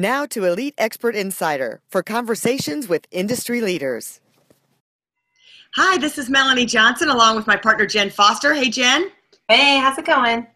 Now to Elite Expert Insider for conversations with industry leaders. Hi, this is Melanie Johnson along with my partner Jen Foster. Hey, Jen. Hey, how's it going?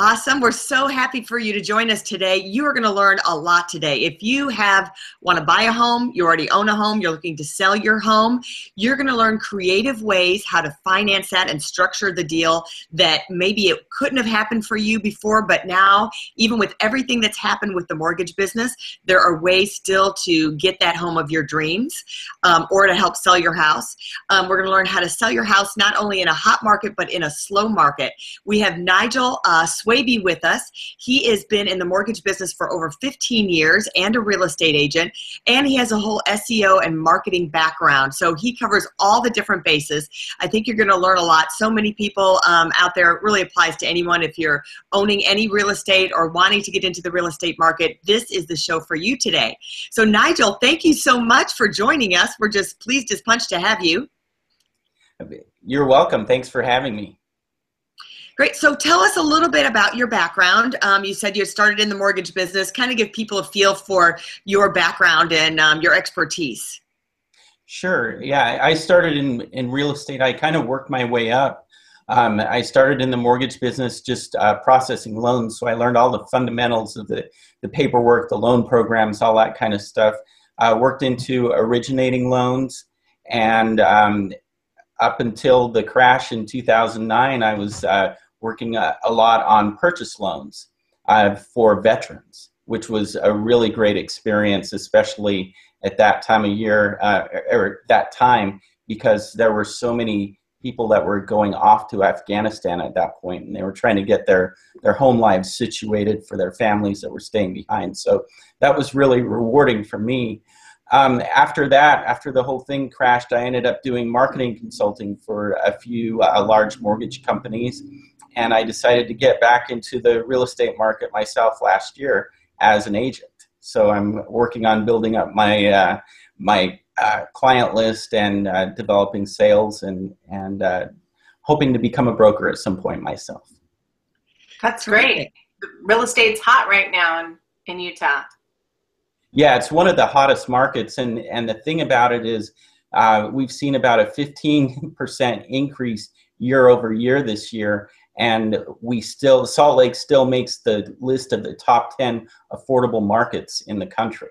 Awesome. We're so happy for you to join us today. You are going to learn a lot today. If you have want to buy a home, you already own a home, you're looking to sell your home, you're going to learn creative ways how to finance that and structure the deal that maybe it couldn't have happened for you before, but now even with everything that's happened with the mortgage business, there are ways still to get that home of your dreams um, or to help sell your house. Um, we're going to learn how to sell your house not only in a hot market but in a slow market. We have Nigel uh, Swaby with us. He has been in the mortgage business for over 15 years and a real estate agent, and he has a whole SEO and marketing background. So he covers all the different bases. I think you're going to learn a lot. So many people um, out there, really applies to anyone. If you're owning any real estate or wanting to get into the real estate market, this is the show for you today. So, Nigel, thank you so much for joining us. We're just pleased as punch to have you. You're welcome. Thanks for having me. Great. So tell us a little bit about your background. Um, you said you started in the mortgage business. Kind of give people a feel for your background and um, your expertise. Sure. Yeah, I started in in real estate. I kind of worked my way up. Um, I started in the mortgage business, just uh, processing loans. So I learned all the fundamentals of the the paperwork, the loan programs, all that kind of stuff. I worked into originating loans, and um, up until the crash in 2009, I was uh, working a, a lot on purchase loans uh, for veterans, which was a really great experience, especially at that time of year uh, or that time, because there were so many people that were going off to Afghanistan at that point, and they were trying to get their their home lives situated for their families that were staying behind. So that was really rewarding for me. Um, after that, after the whole thing crashed, I ended up doing marketing consulting for a few uh, large mortgage companies and I decided to get back into the real estate market myself last year as an agent. So I'm working on building up my uh, my uh, client list and uh, developing sales and and uh, hoping to become a broker at some point myself. That's great. Real estate's hot right now in, in Utah. Yeah, it's one of the hottest markets, and and the thing about it is, uh, we've seen about a 15% increase year over year this year, and we still Salt Lake still makes the list of the top 10 affordable markets in the country.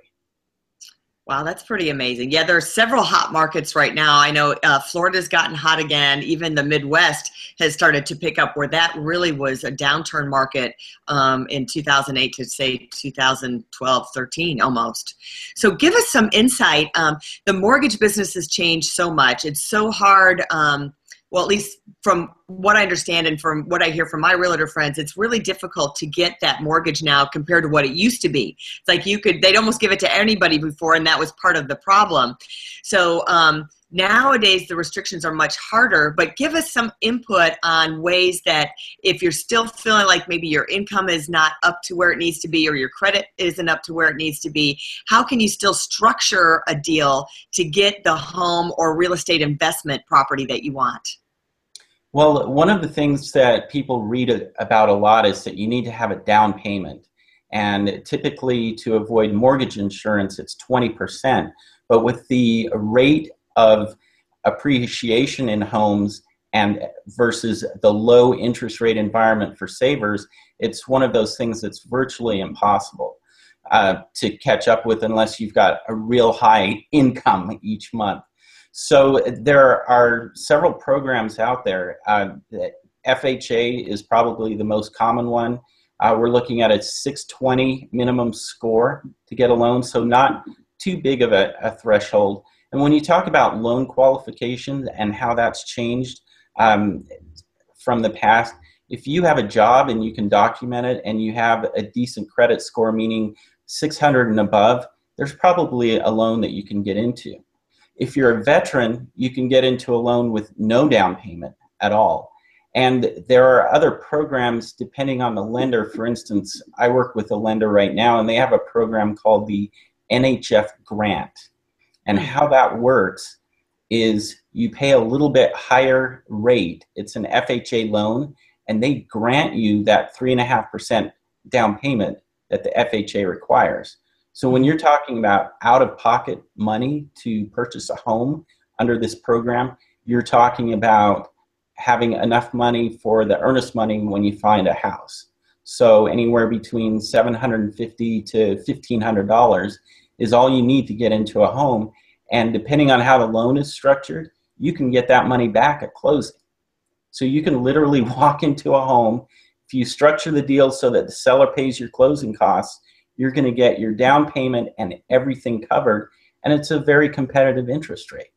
Wow, that's pretty amazing. Yeah, there are several hot markets right now. I know uh, Florida's gotten hot again. Even the Midwest has started to pick up, where that really was a downturn market um, in 2008 to say 2012, 13 almost. So, give us some insight. Um, the mortgage business has changed so much. It's so hard. Um, well, at least from what I understand and from what I hear from my realtor friends, it's really difficult to get that mortgage now compared to what it used to be. It's like you could, they'd almost give it to anybody before, and that was part of the problem. So, um, Nowadays, the restrictions are much harder, but give us some input on ways that if you're still feeling like maybe your income is not up to where it needs to be or your credit isn't up to where it needs to be, how can you still structure a deal to get the home or real estate investment property that you want? Well, one of the things that people read about a lot is that you need to have a down payment. And typically, to avoid mortgage insurance, it's 20%. But with the rate of appreciation in homes and versus the low interest rate environment for savers, it's one of those things that's virtually impossible uh, to catch up with unless you've got a real high income each month. So there are several programs out there. Uh, FHA is probably the most common one. Uh, we're looking at a 620 minimum score to get a loan, so not too big of a, a threshold. And when you talk about loan qualifications and how that's changed um, from the past, if you have a job and you can document it and you have a decent credit score, meaning 600 and above, there's probably a loan that you can get into. If you're a veteran, you can get into a loan with no down payment at all. And there are other programs depending on the lender. For instance, I work with a lender right now, and they have a program called the NHF Grant. And how that works is you pay a little bit higher rate. It's an FHA loan, and they grant you that 3.5% down payment that the FHA requires. So when you're talking about out of pocket money to purchase a home under this program, you're talking about having enough money for the earnest money when you find a house. So anywhere between 750 to $1,500 is all you need to get into a home. And depending on how the loan is structured, you can get that money back at closing. So you can literally walk into a home. If you structure the deal so that the seller pays your closing costs, you're going to get your down payment and everything covered, and it's a very competitive interest rate.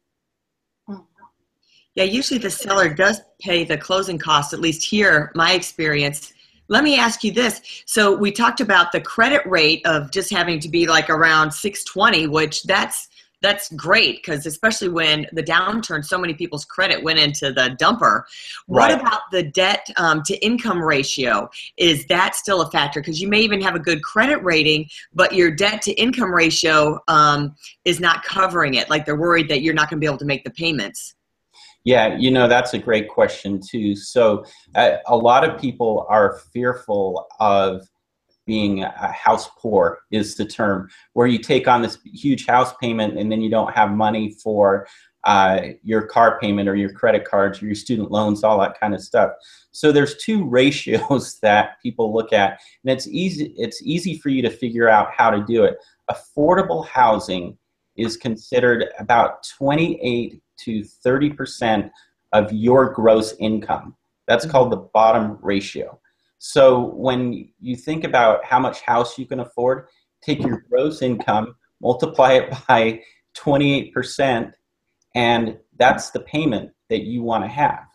Yeah, usually the seller does pay the closing costs, at least here, my experience. Let me ask you this. So we talked about the credit rate of just having to be like around 620, which that's that's great because especially when the downturn, so many people's credit went into the dumper. What about the debt um, to income ratio? Is that still a factor? Because you may even have a good credit rating, but your debt to income ratio um, is not covering it. Like they're worried that you're not going to be able to make the payments. Yeah, you know, that's a great question, too. So, uh, a lot of people are fearful of being uh, house poor, is the term, where you take on this huge house payment and then you don't have money for uh, your car payment or your credit cards or your student loans, all that kind of stuff. So, there's two ratios that people look at, and it's easy, it's easy for you to figure out how to do it. Affordable housing is considered about 28 to 30% of your gross income. That's mm-hmm. called the bottom ratio. So when you think about how much house you can afford, take your gross income, multiply it by 28%, and that's the payment that you want to have.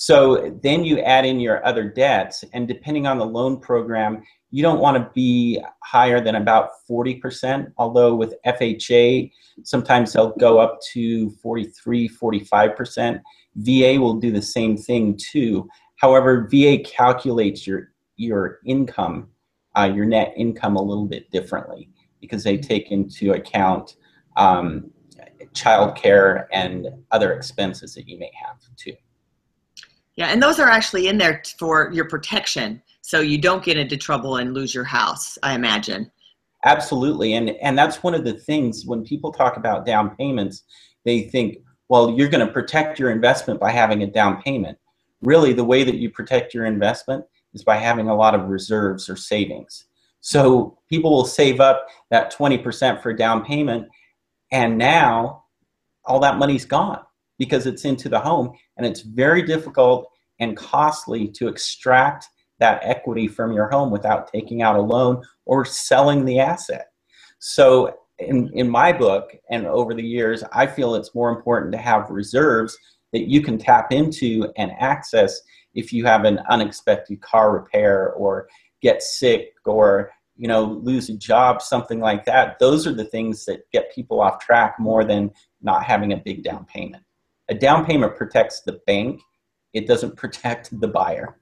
So then you add in your other debts, and depending on the loan program, you don't want to be higher than about 40%, although with FHA, sometimes they'll go up to 43, 45%. VA will do the same thing too. However, VA calculates your, your income, uh, your net income a little bit differently because they take into account um, childcare and other expenses that you may have too. Yeah, and those are actually in there for your protection, so you don't get into trouble and lose your house. I imagine. Absolutely, and and that's one of the things when people talk about down payments, they think, well, you're going to protect your investment by having a down payment. Really, the way that you protect your investment is by having a lot of reserves or savings. So people will save up that 20% for a down payment, and now all that money's gone because it's into the home, and it's very difficult and costly to extract that equity from your home without taking out a loan or selling the asset. So, in, in my book and over the years, I feel it's more important to have reserves that you can tap into and access if you have an unexpected car repair or get sick or you know lose a job something like that those are the things that get people off track more than not having a big down payment a down payment protects the bank it doesn't protect the buyer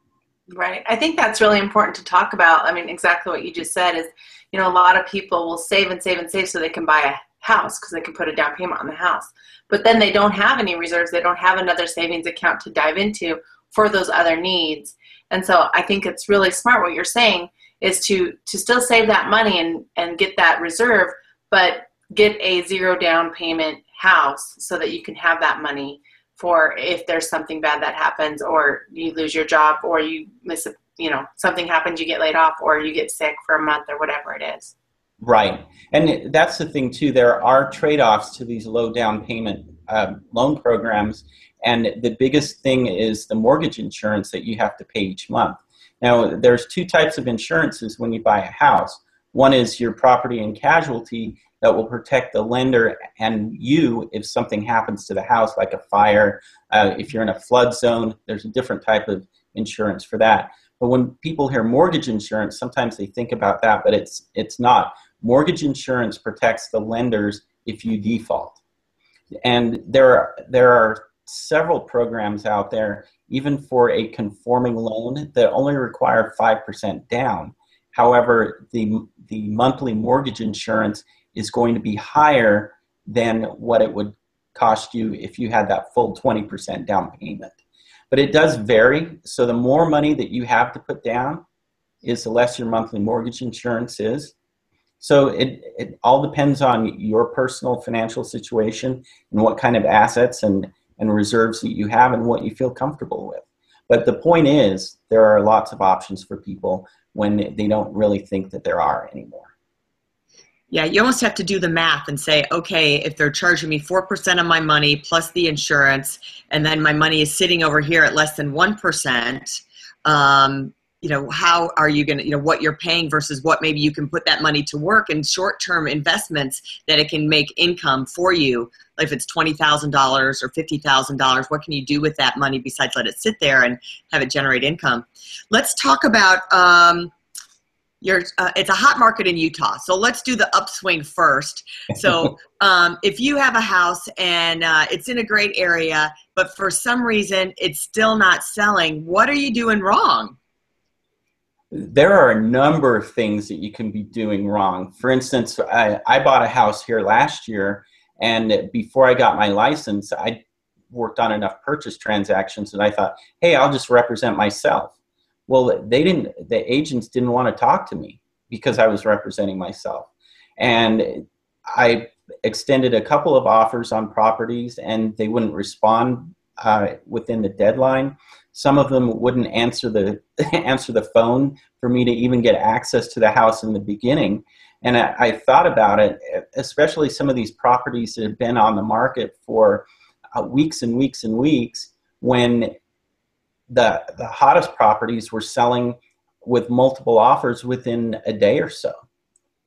Right. I think that's really important to talk about. I mean, exactly what you just said is, you know, a lot of people will save and save and save so they can buy a house because they can put a down payment on the house. But then they don't have any reserves. They don't have another savings account to dive into for those other needs. And so I think it's really smart what you're saying is to to still save that money and and get that reserve, but get a zero down payment house so that you can have that money for if there's something bad that happens or you lose your job or you miss a you know something happens you get laid off or you get sick for a month or whatever it is Right. And that's the thing, too. There are trade offs to these low down payment uh, loan programs. And the biggest thing is the mortgage insurance that you have to pay each month. Now, there's two types of insurances when you buy a house. One is your property and casualty that will protect the lender and you if something happens to the house, like a fire. Uh, if you're in a flood zone, there's a different type of insurance for that. But when people hear mortgage insurance, sometimes they think about that, but it's it's not. mortgage insurance protects the lenders if you default. And there are, there are several programs out there, even for a conforming loan, that only require 5% down. However, the, the monthly mortgage insurance is going to be higher than what it would cost you if you had that full 20% down payment. But it does vary. So the more money that you have to put down is the less your monthly mortgage insurance is. So it, it all depends on your personal financial situation and what kind of assets and, and reserves that you have and what you feel comfortable with. But the point is, there are lots of options for people when they don't really think that there are anymore. Yeah, you almost have to do the math and say, okay, if they're charging me 4% of my money plus the insurance, and then my money is sitting over here at less than 1%, um, you know, how are you going to, you know, what you're paying versus what maybe you can put that money to work in short term investments that it can make income for you. Like if it's $20,000 or $50,000, what can you do with that money besides let it sit there and have it generate income? Let's talk about, um, you're uh, it's a hot market in Utah. So let's do the upswing first. So um, if you have a house and uh, it's in a great area, but for some reason it's still not selling, what are you doing wrong? There are a number of things that you can be doing wrong. For instance, I, I bought a house here last year, and before I got my license, I worked on enough purchase transactions that I thought, hey, I'll just represent myself well, they didn't, the agents didn't want to talk to me because I was representing myself. And I extended a couple of offers on properties and they wouldn't respond uh, within the deadline. Some of them wouldn't answer the answer the phone for me to even get access to the house in the beginning. And I, I, thought about it, especially some of these properties that have been on the market for uh, weeks and weeks and weeks. When the the hottest properties were selling with multiple offers within a day or so.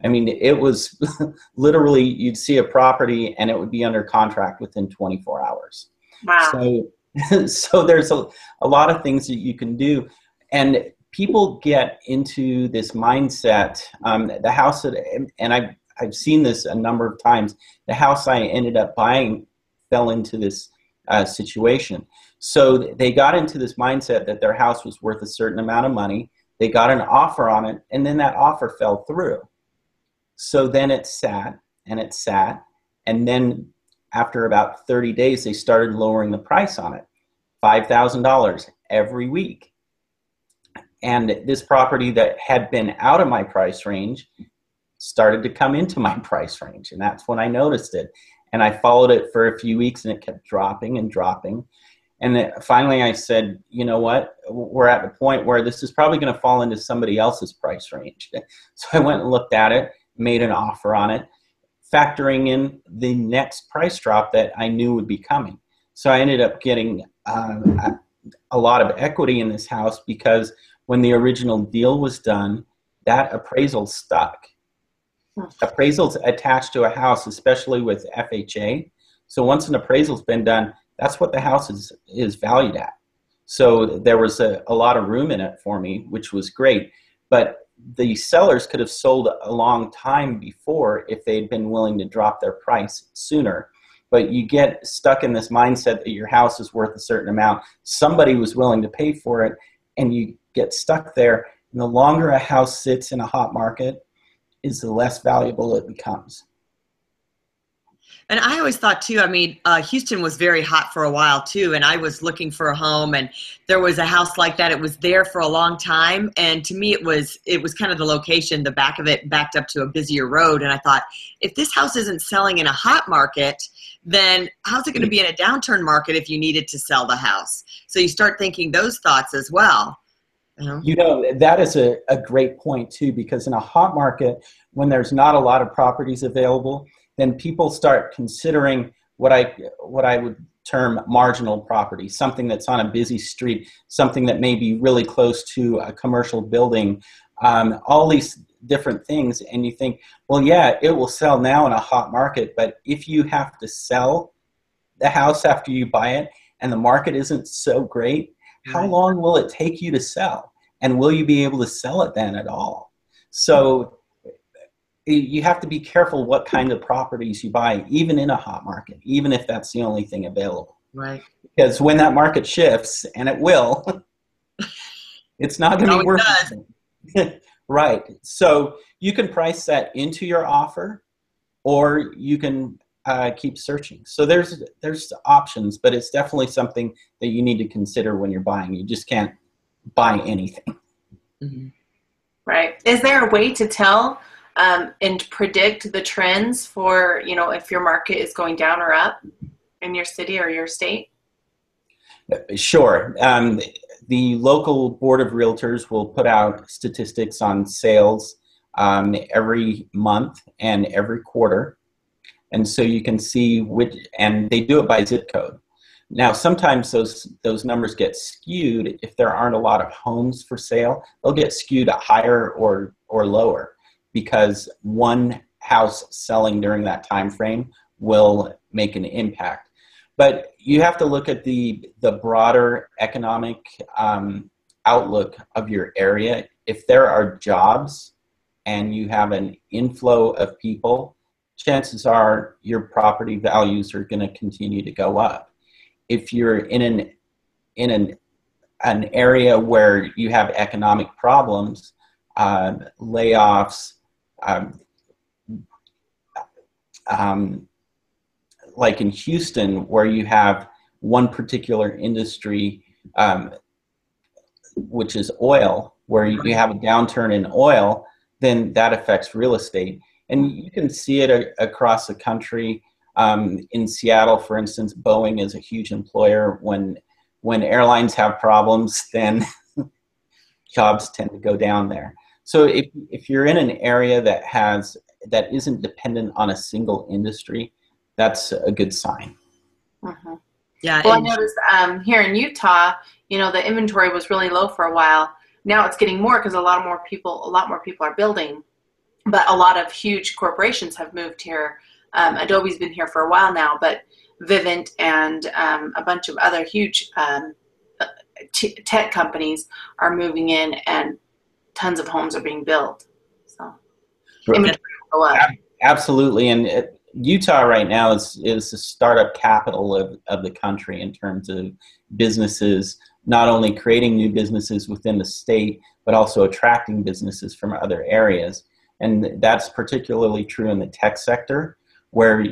I mean, it was literally you'd see a property and it would be under contract within 24 hours. Wow. So, so there's a, a lot of things that you can do. And people get into this mindset. Um, the house that, and I've, I've seen this a number of times, the house I ended up buying fell into this uh, situation. So they got into this mindset that their house was worth a certain amount of money. They got an offer on it, and then that offer fell through. So then it sat and it sat, and then after about 30 days, they started lowering the price on it $5,000 every week. And this property that had been out of my price range started to come into my price range. And that's when I noticed it. And I followed it for a few weeks and it kept dropping and dropping. And then finally, I said, you know what? We're at the point where this is probably going to fall into somebody else's price range. So I went and looked at it, made an offer on it, factoring in the next price drop that I knew would be coming. So I ended up getting uh, a lot of equity in this house because when the original deal was done, that appraisal stuck. Hmm. Appraisals attached to a house, especially with FHA. So once an appraisal's been done, that's what the house is, is valued at. So there was a, a lot of room in it for me, which was great. But the sellers could have sold a long time before if they'd been willing to drop their price sooner. But you get stuck in this mindset that your house is worth a certain amount. Somebody was willing to pay for it, and you get stuck there. And the longer a house sits in a hot market, is the less valuable it becomes. And I always thought too. I mean, uh, Houston was very hot for a while too, and I was looking for a home, and there was a house like that. It was there for a long time, and to me, it was it was kind of the location. The back of it backed up to a busier road, and I thought, if this house isn't selling in a hot market, then how's it going to be in a downturn market if you needed to sell the house? So you start thinking those thoughts as well. You know, you know that is a, a great point too, because in a hot market, when there's not a lot of properties available then people start considering what I what I would term marginal property, something that's on a busy street, something that may be really close to a commercial building, um, all these different things, and you think, well, yeah, it will sell now in a hot market, but if you have to sell the house after you buy it and the market isn't so great, how long will it take you to sell? And will you be able to sell it then at all? So you have to be careful what kind of properties you buy, even in a hot market, even if that's the only thing available. Right. Because when that market shifts, and it will, it's not going to be worth right. So you can price that into your offer, or you can uh, keep searching. So there's there's options, but it's definitely something that you need to consider when you're buying. You just can't buy anything. Mm-hmm. Right. Is there a way to tell um, and predict the trends for you know if your market is going down or up in your city or your state? Sure. Um, the local board of realtors will put out statistics on sales um, every month and every quarter, and so you can see which. And they do it by zip code. Now, sometimes those those numbers get skewed if there aren't a lot of homes for sale. They'll get skewed higher or or lower because one house selling during that time frame will make an impact. But you have to look at the the broader economic um, outlook of your area. If there are jobs and you have an inflow of people, chances are your property values are going to continue to go up. If you're in an in an an area where you have economic problems, uh, layoffs, um, um, like in Houston, where you have one particular industry, um, which is oil, where you have a downturn in oil, then that affects real estate. And you can see it a- across the country. Um, in Seattle, for instance, Boeing is a huge employer. When when airlines have problems, then jobs tend to go down there. So if, if you're in an area that has that isn't dependent on a single industry, that's a good sign. Mm-hmm. Yeah. Well, I noticed um, here in Utah, you know, the inventory was really low for a while. Now it's getting more because a lot more people, a lot more people are building, but a lot of huge corporations have moved here. Um, Adobe's been here for a while now, but Vivint and um, a bunch of other huge um, t- tech companies are moving in and tons of homes are being built. So absolutely, and it, Utah right now is is the startup capital of, of the country in terms of businesses, not only creating new businesses within the state, but also attracting businesses from other areas. And that's particularly true in the tech sector, where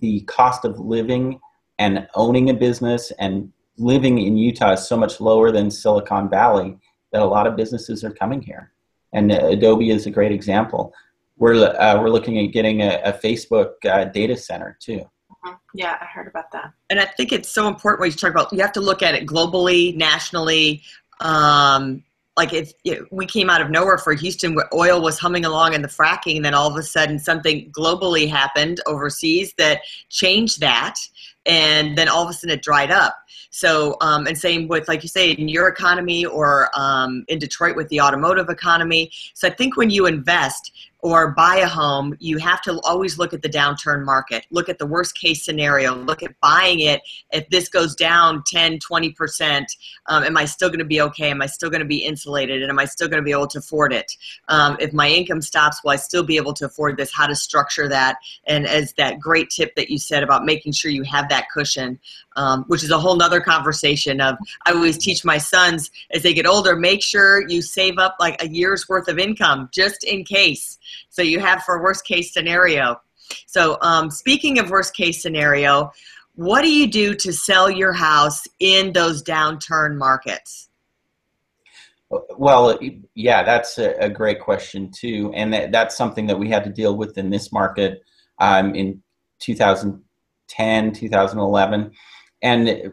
the cost of living and owning a business and living in Utah is so much lower than Silicon Valley that a lot of businesses are coming here. And Adobe is a great example. We're, uh, we're looking at getting a, a Facebook uh, data center too. Mm-hmm. Yeah, I heard about that. And I think it's so important when you talk about, you have to look at it globally, nationally. Um, like if, if we came out of nowhere for Houston where oil was humming along in the fracking, and then all of a sudden something globally happened overseas that changed that, and then all of a sudden it dried up. So, um, and same with, like you say, in your economy or um, in Detroit with the automotive economy. So I think when you invest, or buy a home, you have to always look at the downturn market. Look at the worst case scenario. Look at buying it. If this goes down 10, 20%, um, am I still going to be okay? Am I still going to be insulated? And am I still going to be able to afford it? Um, if my income stops, will I still be able to afford this? How to structure that? And as that great tip that you said about making sure you have that cushion, um, which is a whole nother conversation of I always teach my sons as they get older, make sure you save up like a year's worth of income just in case so you have for worst case scenario. So um, speaking of worst case scenario, what do you do to sell your house in those downturn markets? Well, yeah, that's a, great question too, and that's something that we had to deal with in this market um, in 2010, 2011, and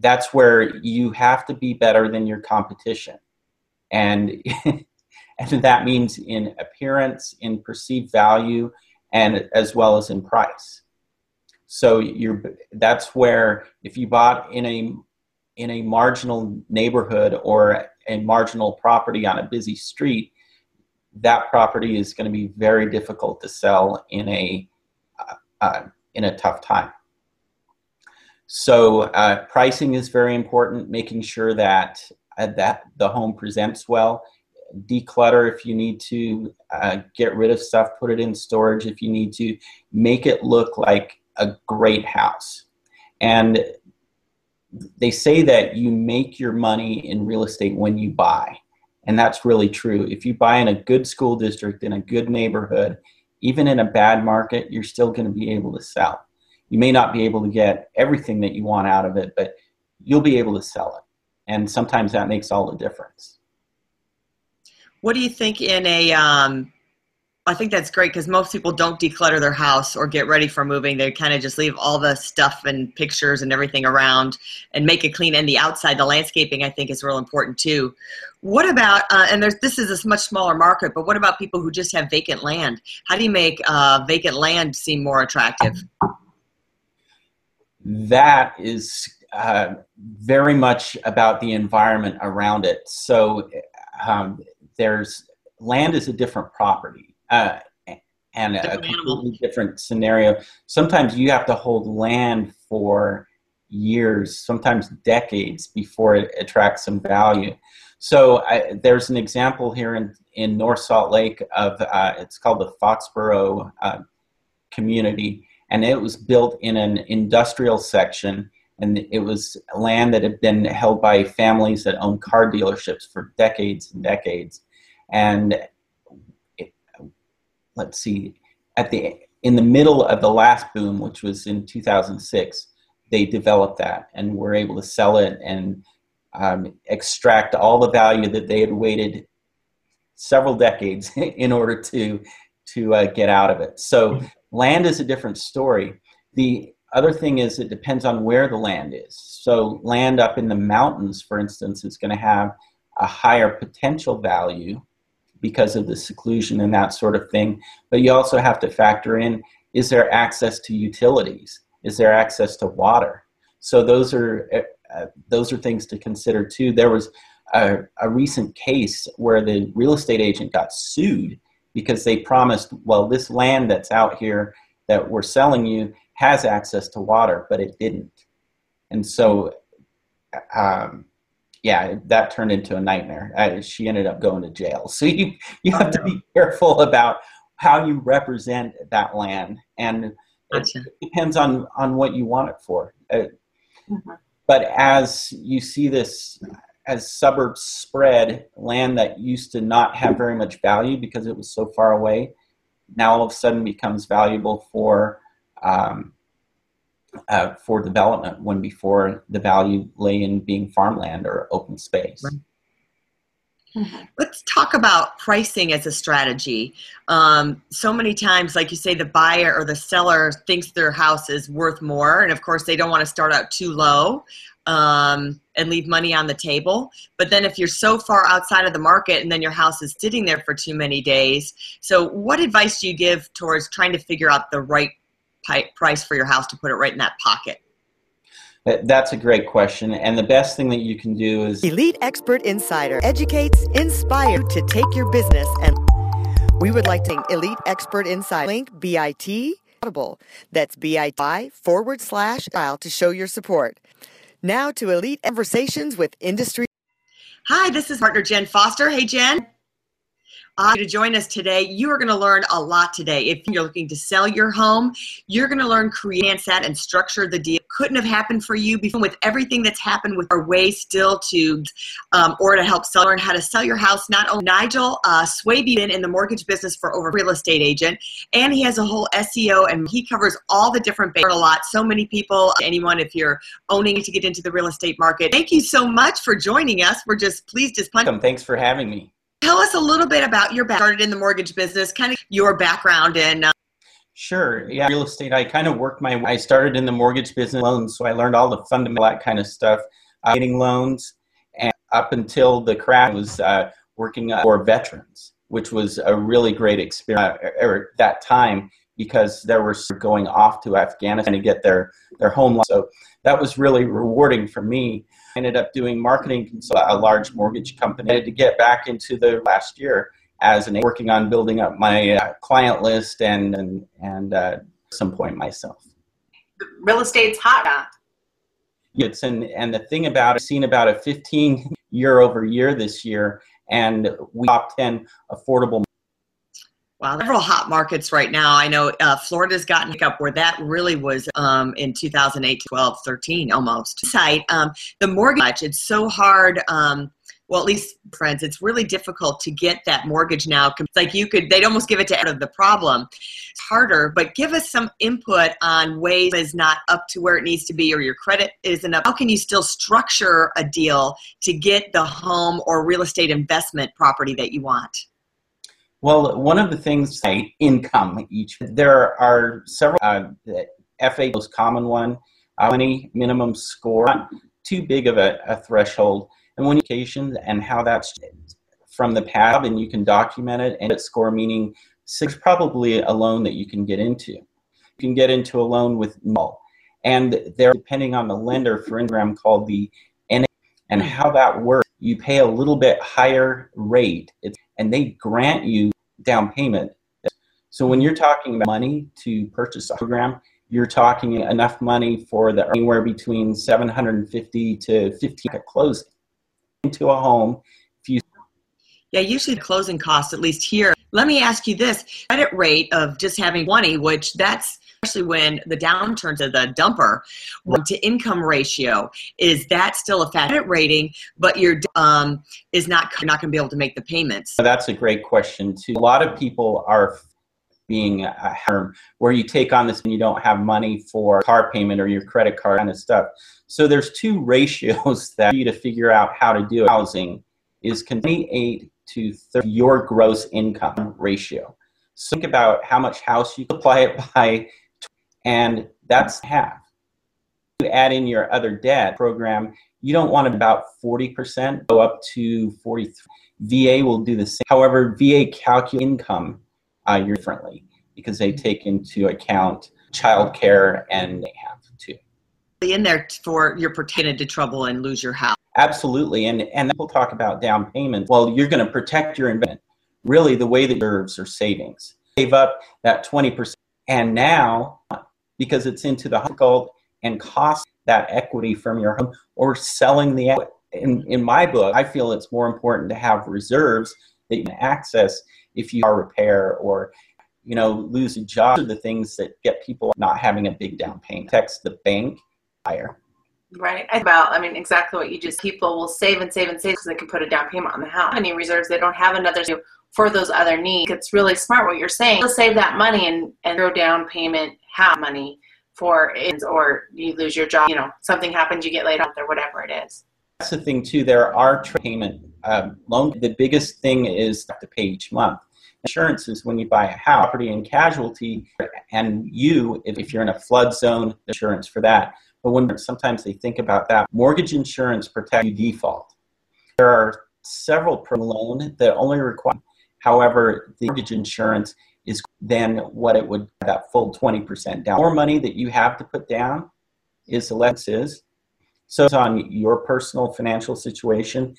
that's where you have to be better than your competition, and and that means in appearance, in perceived value, and as well as in price. So you're that's where if you bought in a in a marginal neighborhood or a marginal property on a busy street, that property is going to be very difficult to sell in a uh, uh, in a tough time. So uh, pricing is very important, making sure that uh, that the home presents well declutter if you need to, uh, get rid of stuff, put it in storage if you need to, make it look like a great house. And they say that you make your money in real estate when you buy. And that's really true. If you buy in a good school district, in a good neighborhood, even in a bad market, you're still going to be able to sell. You may not be able to get everything that you want out of it, but you'll be able to sell it. And sometimes that makes all the difference. What do you think in a um, I think that's great because most people don't declutter their house or get ready for moving. They kind of just leave all the stuff and pictures and everything around and make it clean. And the outside, the landscaping, I think is real important too. What about, uh, and there's, this is a much smaller market, but what about people who just have vacant land? How do you make uh, vacant land seem more attractive? That is uh, very much about the environment around it. So um, there's land is a different property uh, and a completely different scenario. Sometimes you have to hold land for years, sometimes decades before it attracts some value. So I, there's an example here in, in North Salt Lake of uh, it's called the Foxboro uh, community, and it was built in an industrial section, and it was land that had been held by families that owned car dealerships for decades and decades, and let's see, at the in the middle of the last boom, which was in 2006, they developed that and were able to sell it and um, extract all the value that they had waited several decades in order to to uh, get out of it. So. Land is a different story. The other thing is it depends on where the land is. So land up in the mountains, for instance, is going to have a higher potential value because of the seclusion and that sort of thing. But you also have to factor in is there access to utilities? Is there access to water? So those are uh, those are things to consider too. There was a, a recent case where the real estate agent got sued because they promised, well, this land that's out here that we're selling you has access to water, but it didn't. And so um, yeah, that turned into a nightmare. Uh, she ended up going to jail. So you you have to be careful about how you represent that land, and gotcha. it depends on on what you want it for. Uh, mm-hmm. But as you see this, as suburbs spread, land that used to not have very much value because it was so far away, now all of a sudden becomes valuable for um, uh, for development when before the value lay in being farmland or open space. Right. Mm-hmm. Let's talk about pricing as a strategy. Um, so many times, like you say, the buyer or the seller thinks their house is worth more, and of course, they don't want to start out too low um, and leave money on the table. But then, if you're so far outside of the market and then your house is sitting there for too many days, so what advice do you give towards trying to figure out the right price for your house to put it right in that pocket? That's a great question. And the best thing that you can do is Elite Expert Insider educates, inspires to take your business and we would like to Elite Expert Insider link BIT Audible. That's BIT forward slash file to show your support. Now to Elite Conversations with Industry. Hi, this is partner Jen Foster. Hey, Jen uh, to join us today. You are going to learn a lot today. If you're looking to sell your home, you're going to learn create that and structure the deal. Couldn't have happened for you before with everything that's happened with our way still to um, or to help sell learn how to sell your house. Not only Nigel uh, Swaby been in the mortgage business for over real estate agent, and he has a whole SEO and he covers all the different a lot. So many people, anyone if you're owning to get into the real estate market. Thank you so much for joining us. We're just pleased as punch. Thanks for having me. Tell us a little bit about your background in the mortgage business, kind of your background in. Uh, Sure. Yeah, real estate. I kind of worked my. Way I started in the mortgage business loans, so I learned all the fundamental that kind of stuff, uh, getting loans, and up until the crash, was uh, working uh, for veterans, which was a really great experience at that time because they were going off to Afghanistan to get their their home. So that was really rewarding for me ended up doing marketing for a large mortgage company. I had to get back into the last year as an working on building up my uh, client list and and and uh, some point myself. Real estate's hot. It's and and the thing about it, seen about a 15 year over year this year, and we top 10 affordable Wow, several hot markets right now. I know uh, Florida's gotten up where that really was um, in 2008, 12, 13 almost. Site, um, the mortgage, it's so hard. Um, well, at least friends, it's really difficult to get that mortgage now. It's like you could, they'd almost give it to out of the problem. It's harder, but give us some input on ways is not up to where it needs to be or your credit isn't up. How can you still structure a deal to get the home or real estate investment property that you want? Well, one of the things, say, income each. There are several. Uh, the FA most common one, uh, money minimum score, not too big of a, a threshold, and when education and how that's from the past, and you can document it and score meaning six probably a loan that you can get into. You can get into a loan with null, and they're depending on the lender for program called the NA, and how that works. You pay a little bit higher rate. And they grant you down payment. So when you're talking about money to purchase a program, you're talking enough money for the anywhere between 750 to 15 at closing into a home. Yeah, usually closing costs, at least here. Let me ask you this credit rate of just having 20, which that's especially when the downturns of the dumper to income ratio is that still a credit rating but your um, is not you're not going to be able to make the payments? That's a great question too. A lot of people are being a harm where you take on this and you don't have money for car payment or your credit card kind of stuff. So there's two ratios that you to figure out how to do housing is 28 to 30, your gross income ratio so think about how much house you apply it by and that's half. You add in your other debt program, you don't want about 40% go up to 43. VA will do the same. However, VA calculate income uh, differently because they take into account child care and they have to. In there for you're pretending to trouble and lose your house. Absolutely, and and we'll talk about down payment. Well, you're going to protect your investment. Really, the way that reserves or savings save up that 20%, and now because it's into the difficult and cost that equity from your home or selling the in, in my book i feel it's more important to have reserves that you can access if you are repair or you know lose a job are the things that get people not having a big down payment text the bank higher Right. About, I mean, exactly what you just, people will save and save and save because they can put a down payment on the house. Any reserves, they don't have another for those other needs. It's really smart what you're saying. You'll save that money and, and throw down payment have money for it or you lose your job, you know, something happens, you get laid off or whatever it is. That's the thing too. There are payment um, loan. The biggest thing is to pay each month. Insurance is when you buy a house, property and casualty, and you, if, if you're in a flood zone, insurance for that. But when sometimes they think about that, mortgage insurance protects you default. There are several per loan that only require. However, the mortgage insurance is than what it would that full 20% down. More money that you have to put down is the less is. So it's on your personal financial situation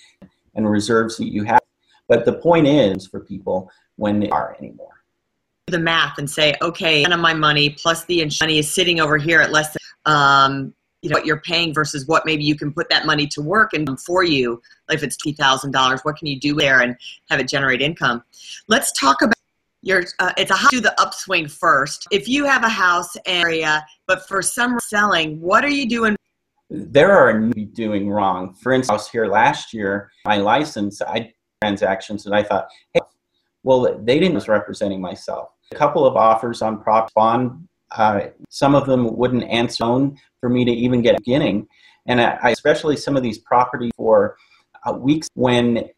and reserves that you have. But the point is for people when they are anymore. The math and say, okay, none of my money plus the insurance money is sitting over here at less than um, you know what you're paying versus what maybe you can put that money to work and for you. Like if it's two thousand dollars, what can you do there and have it generate income? Let's talk about you're uh, it's a do the upswing first. If you have a house area, but for some selling, what are you doing? There are doing wrong. For instance, here last year, my license, I transactions, and I thought, hey, well, they didn't was representing myself. A couple of offers on prop bond, uh, some of them wouldn't answer for me to even get beginning, and I, especially some of these properties for uh, weeks when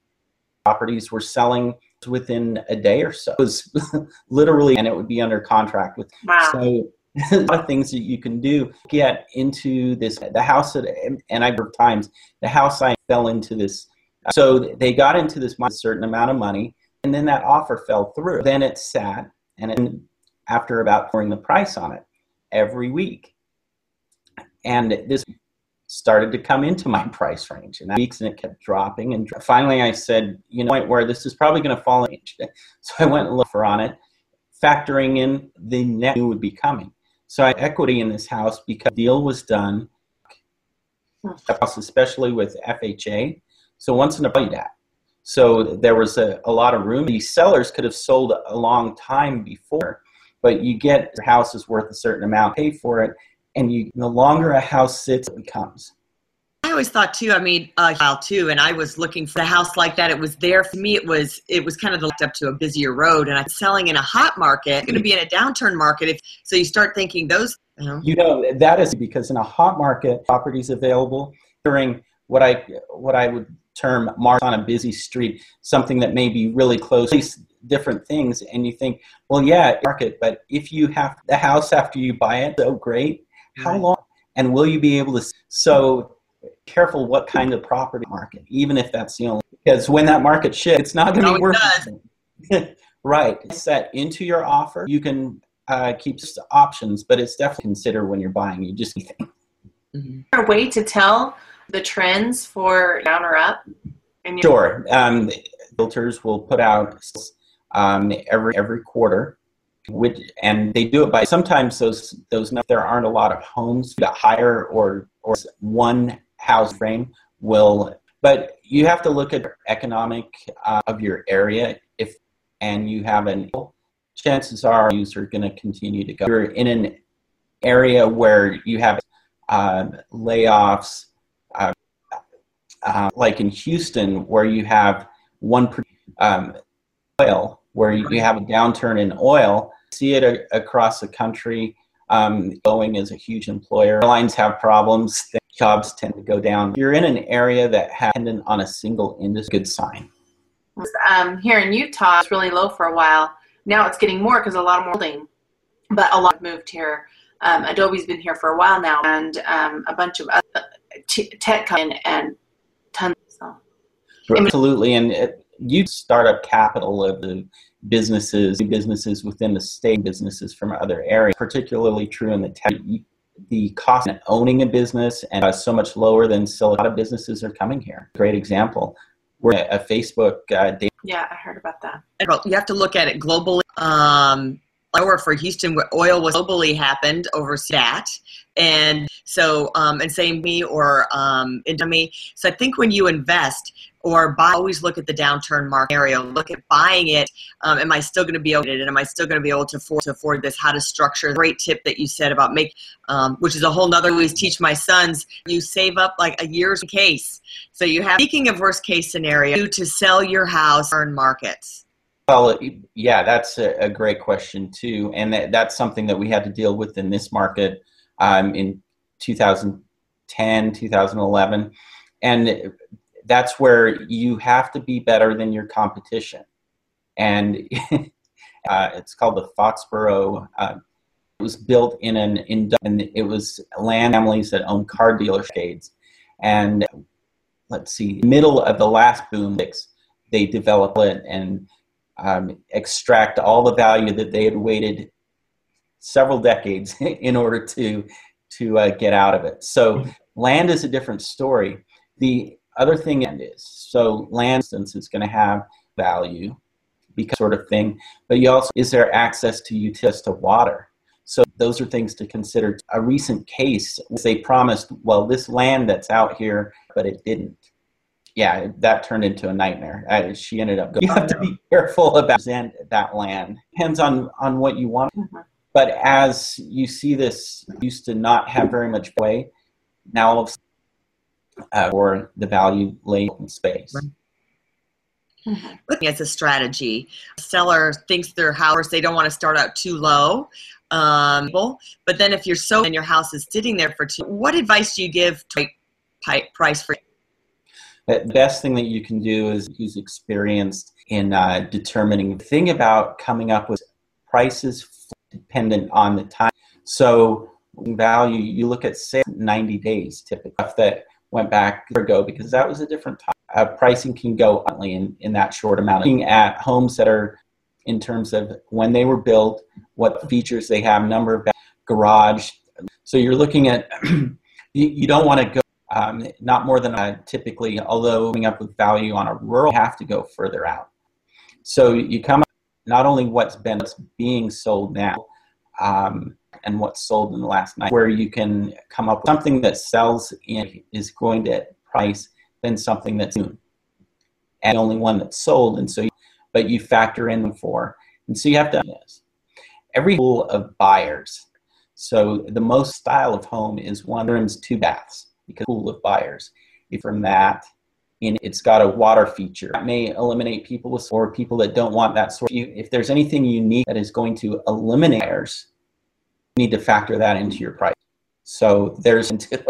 properties were selling within a day or so. It was literally, and it would be under contract with. Wow. So a lot of things that you can do get into this. The house that, and I have times the house I fell into this. So they got into this a certain amount of money, and then that offer fell through. Then it sat, and it, after about pouring the price on it every week, and this started to come into my price range and weeks and it kept dropping and finally i said you know point where this is probably going to fall in. So i went and looked for on it factoring in the net would be coming. So i equity in this house because the deal was done especially with fha so once in a while that So there was a, a lot of room. These sellers could have sold a long time before, but you get your house is worth a certain amount, pay for it, and you the longer a house sits, it becomes. I always thought too. I mean, a uh, too, and I was looking for a house like that. It was there for me. It was it was kind of looked up to a busier road, and I'm selling in a hot market. Going to be in a downturn market. If so, you start thinking those. You know, you know that is because in a hot market, properties available during what I what I would term mark on a busy street, something that may be really close, different things, and you think, well, yeah, market, but if you have the house after you buy it, so great. How long? And will you be able to? So careful what kind of property market, even if that's the only. Because when that market shifts, it's not going to be worth it. right. Set into your offer. You can uh, keep options, but it's definitely consider when you're buying. You just think. Mm-hmm. A way to tell the trends for down or up? Your- sure. Um, realtors will put out um, every every quarter, which and they do it by sometimes those those there aren't a lot of homes that hire or or one house frame will but you have to look at economic uh, of your area. If and you have an chances are you are going to continue to go. You're in an area where you have uh, layoffs uh, like in Houston, where you have one um, oil, where you have a downturn in oil, see it a- across the country. Um, Boeing is a huge employer. Airlines have problems. Jobs tend to go down. You're in an area that has dependent on a single industry. Good sign. Um, here in Utah, it's really low for a while. Now it's getting more because a lot of more building, but a lot moved here. Um, Adobe's been here for a while now, and um, a bunch of other t- tech and tons. So. Absolutely, and it, you startup capital of the businesses, businesses within the state, businesses from other areas, particularly true in the tech. The cost of owning a business and uh, so much lower than still a lot of businesses are coming here. Great example. We're a Facebook. Uh, yeah, I heard about that. You have to look at it globally. Um, lower for Houston, where oil was globally happened over that. And so, um, and same me or um, me. So I think when you invest or buy, always look at the downturn market area. Look at buying it. Um, am I still going to be able to? And am I still going to be able to afford, to afford this? How to structure? Great tip that you said about make, um, which is a whole nother. Always teach my sons. You save up like a year's case. So you have. Speaking of worst case scenario, to sell your house in markets. Well, yeah, that's a, a great question too, and that, that's something that we had to deal with in this market um, in 2010, 2011, and that's where you have to be better than your competition, and uh, it's called the Foxboro. Uh, it was built in an in, and it was land families that owned car dealerships, and let's see, middle of the last boom, they developed it and um, extract all the value that they had waited several decades in order to to uh, get out of it. So land is a different story. The other thing is so land since is going to have value because sort of thing, but you also is there access to utilities to water. So those are things to consider. A recent case, was they promised, well, this land that's out here, but it didn't yeah, that turned into a nightmare. Uh, she ended up. Going, you have to be careful about that land. Depends on on what you want. Mm-hmm. But as you see this, used to not have very much way. Now all of uh, or the value laid in space. Mm-hmm. Looking at a strategy, seller thinks their house they don't want to start out too low. Um, but then if you're so and your house is sitting there for two, what advice do you give to price for the best thing that you can do is use experience in uh, determining. The thing about coming up with prices dependent on the time. So value, you look at say 90 days typically that went back ago because that was a different time. Uh, pricing can go only in, in that short amount. Looking at homes that are in terms of when they were built, what features they have, number of garage. So you're looking at you, you don't want to go um, not more than a typically, although coming up with value on a rural, have to go further out. So you come up not only what's been what's being sold now um, and what's sold in the last night, where you can come up with something that sells in is going to price than something that's new. and the only one that's sold. And so, you, but you factor in the four. And so you have to this. Every pool of buyers. So the most style of home is one rooms, two baths, because pool of buyers. If from that, in it's got a water feature that may eliminate people with or people that don't want that sort. If there's anything unique that is going to eliminate buyers, you need to factor that into your price. So there's into it.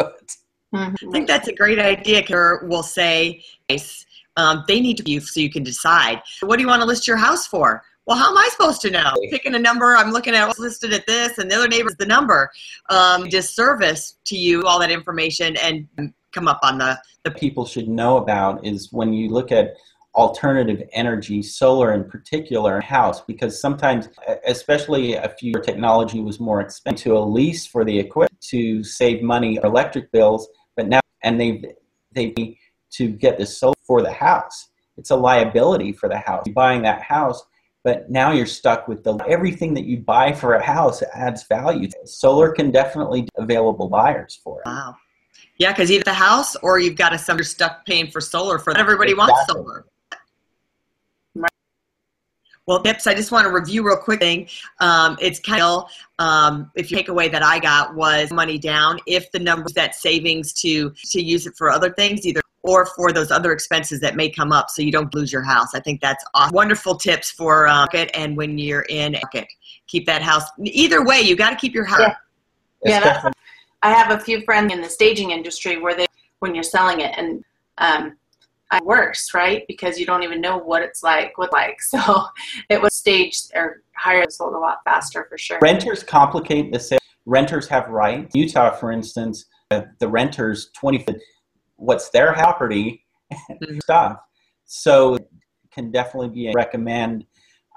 Mm-hmm. I think that's a great idea. We'll say um, they need to you so you can decide. What do you want to list your house for? Well, how am I supposed to know? Picking a number, I'm looking at what's listed at this, and the other neighbor's the number. Um, disservice to you all that information and come up on the, the people should know about is when you look at alternative energy, solar in particular, house, because sometimes, especially a few technology was more expensive to a lease for the equipment to save money electric bills, but now and they they need to get the solar for the house. It's a liability for the house. You're buying that house, but now you're stuck with the everything that you buy for a house adds value. Solar can definitely available buyers for it. Wow. Yeah, because either the house or you've got a some you're stuck paying for solar for everybody exactly. wants solar. Well, tips, I just want to review real quick thing. Um, it's kind of, um, if you take away that I got was money down if the numbers that savings to to use it for other things, either or for those other expenses that may come up so you don't lose your house. I think that's awesome. wonderful tips for uh, and when you're in market. Keep that house. Either way, you got to keep your house. Yeah, yeah I have a few friends in the staging industry where they, when you're selling it, and um, worse, right? Because you don't even know what it's like, what like. So it was staged or hired sold a lot faster for sure. Renters complicate the sale. Renters have rights. Utah, for instance, uh, the renters twenty what's their property mm-hmm. stuff. So can definitely be a recommend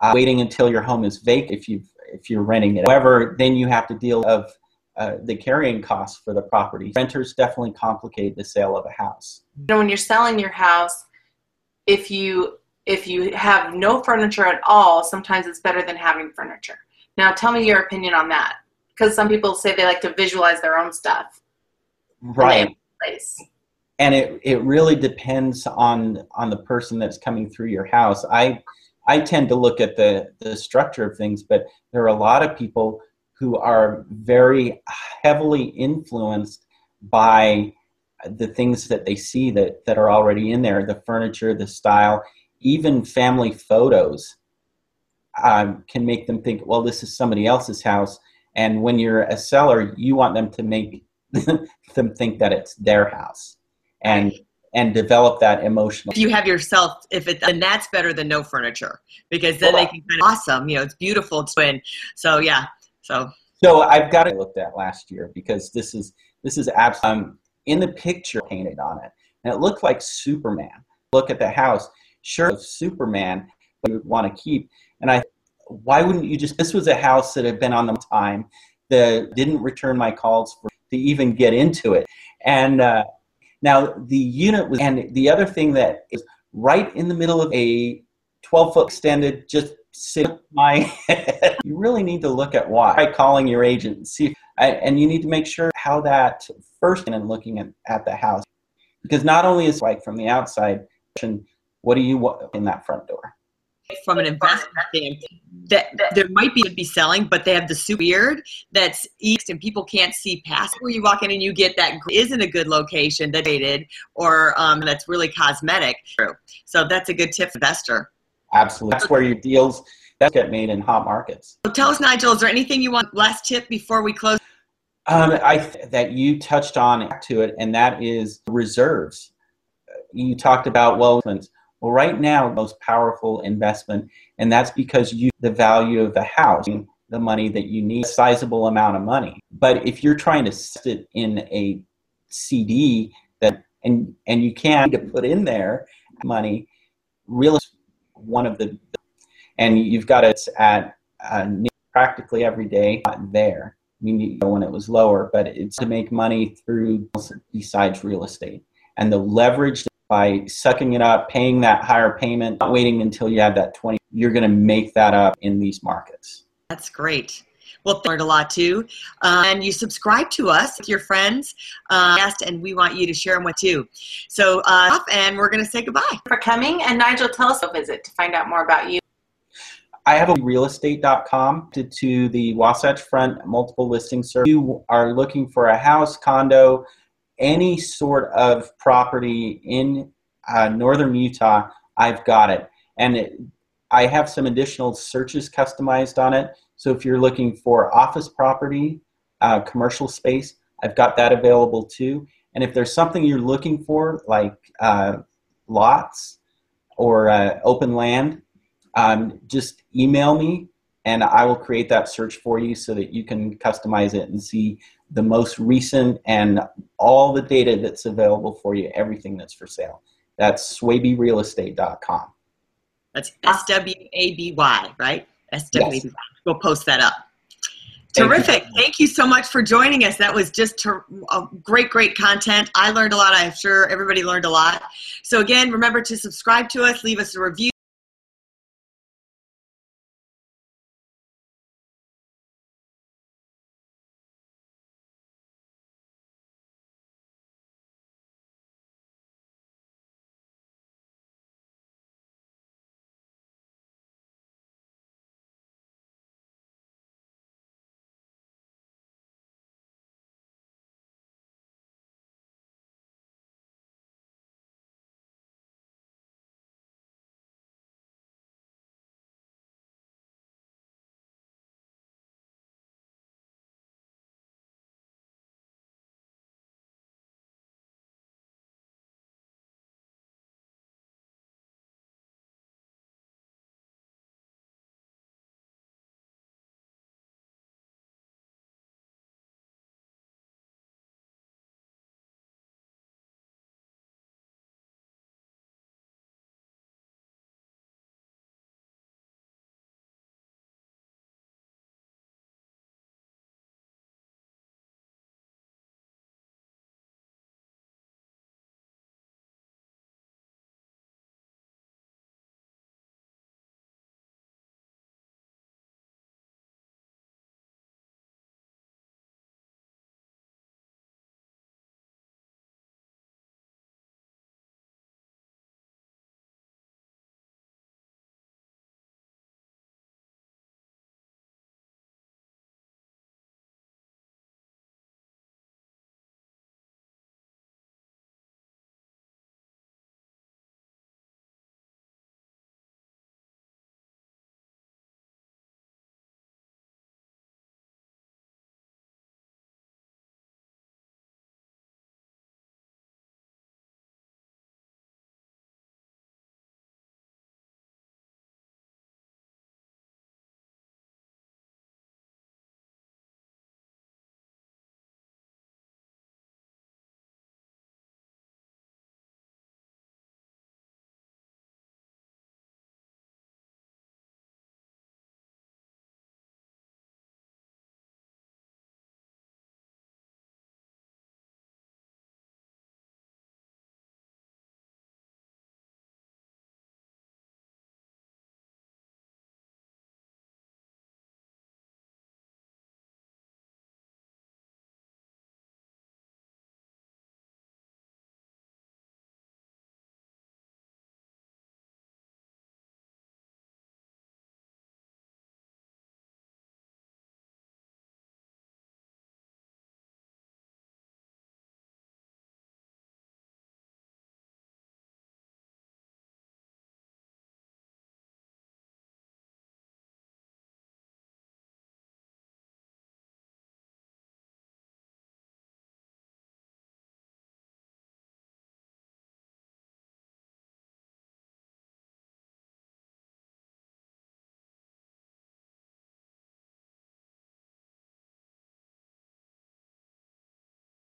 uh, waiting until your home is vacant if you if you're renting it. However, then you have to deal of uh, the carrying costs for the property. Renters definitely complicate the sale of a house. You know, when you're selling your house, if you if you have no furniture at all, sometimes it's better than having furniture. Now, tell me your opinion on that, because some people say they like to visualize their own stuff. Right. Place. And it, it really depends on on the person that's coming through your house. I I tend to look at the the structure of things, but there are a lot of people who are very heavily influenced by the things that they see that, that are already in there the furniture, the style, even family photos um, can make them think, well, this is somebody else's house. And when you're a seller, you want them to make them think that it's their house. And and develop that emotional. If you have yourself, if it, then that's better than no furniture because then well, they can kind of awesome. You know, it's beautiful to win. So yeah, so so I've got it looked at last year because this is this is absolutely um, in the picture painted on it, and it looked like Superman. Look at the house, sure, Superman, but you want to keep. And I, why wouldn't you just? This was a house that had been on the time, that didn't return my calls for to even get into it, and uh, now the unit was. And the other thing that is right in the middle of a 12 foot extended, just sit my head. you really need to look at why. Try calling your agent and see, and you need to make sure how that first and looking at, at the house, because not only is like from the outside, what do you want in that front door? From an investment standpoint, that there might be be selling, but they have the super weird that's east and people can't see past where you walk in and you get that isn't a good location that dated or um, that's really cosmetic. So that's a good tip for investor. Absolutely. That's where your deals that get made in hot markets. So tell us, Nigel, is there anything you want last tip before we close? Um, I th- that you touched on to it, and that is reserves. You talked about well, well, right now, most powerful investment, and that's because you the value of the house, the money that you need, a sizable amount of money. But if you're trying to sit in a CD that and and you can't put in there money, real one of the, and you've got it at uh, practically every day there. I mean, when it was lower, but it's to make money through besides real estate and the leverage by sucking it up, paying that higher payment, not waiting until you have that 20, you're going to make that up in these markets. That's great. Well, learned a lot too. Uh, and you subscribe to us with your friends, uh, and we want you to share them with you. So, uh, and we're going to say goodbye. For coming, and Nigel, tell us a visit to find out more about you. I have a realestate.com to, to the Wasatch Front multiple listing service. If you are looking for a house, condo, any sort of property in uh, northern Utah, I've got it. And it, I have some additional searches customized on it. So if you're looking for office property, uh, commercial space, I've got that available too. And if there's something you're looking for, like uh, lots or uh, open land, um, just email me and I will create that search for you so that you can customize it and see the most recent and all the data that's available for you, everything that's for sale. That's swabyrealestate.com. That's S W A B Y, right? S W A B Y. We'll post that up. Thank Terrific. You. Thank you so much for joining us. That was just ter- great, great content. I learned a lot. I'm sure everybody learned a lot. So, again, remember to subscribe to us, leave us a review.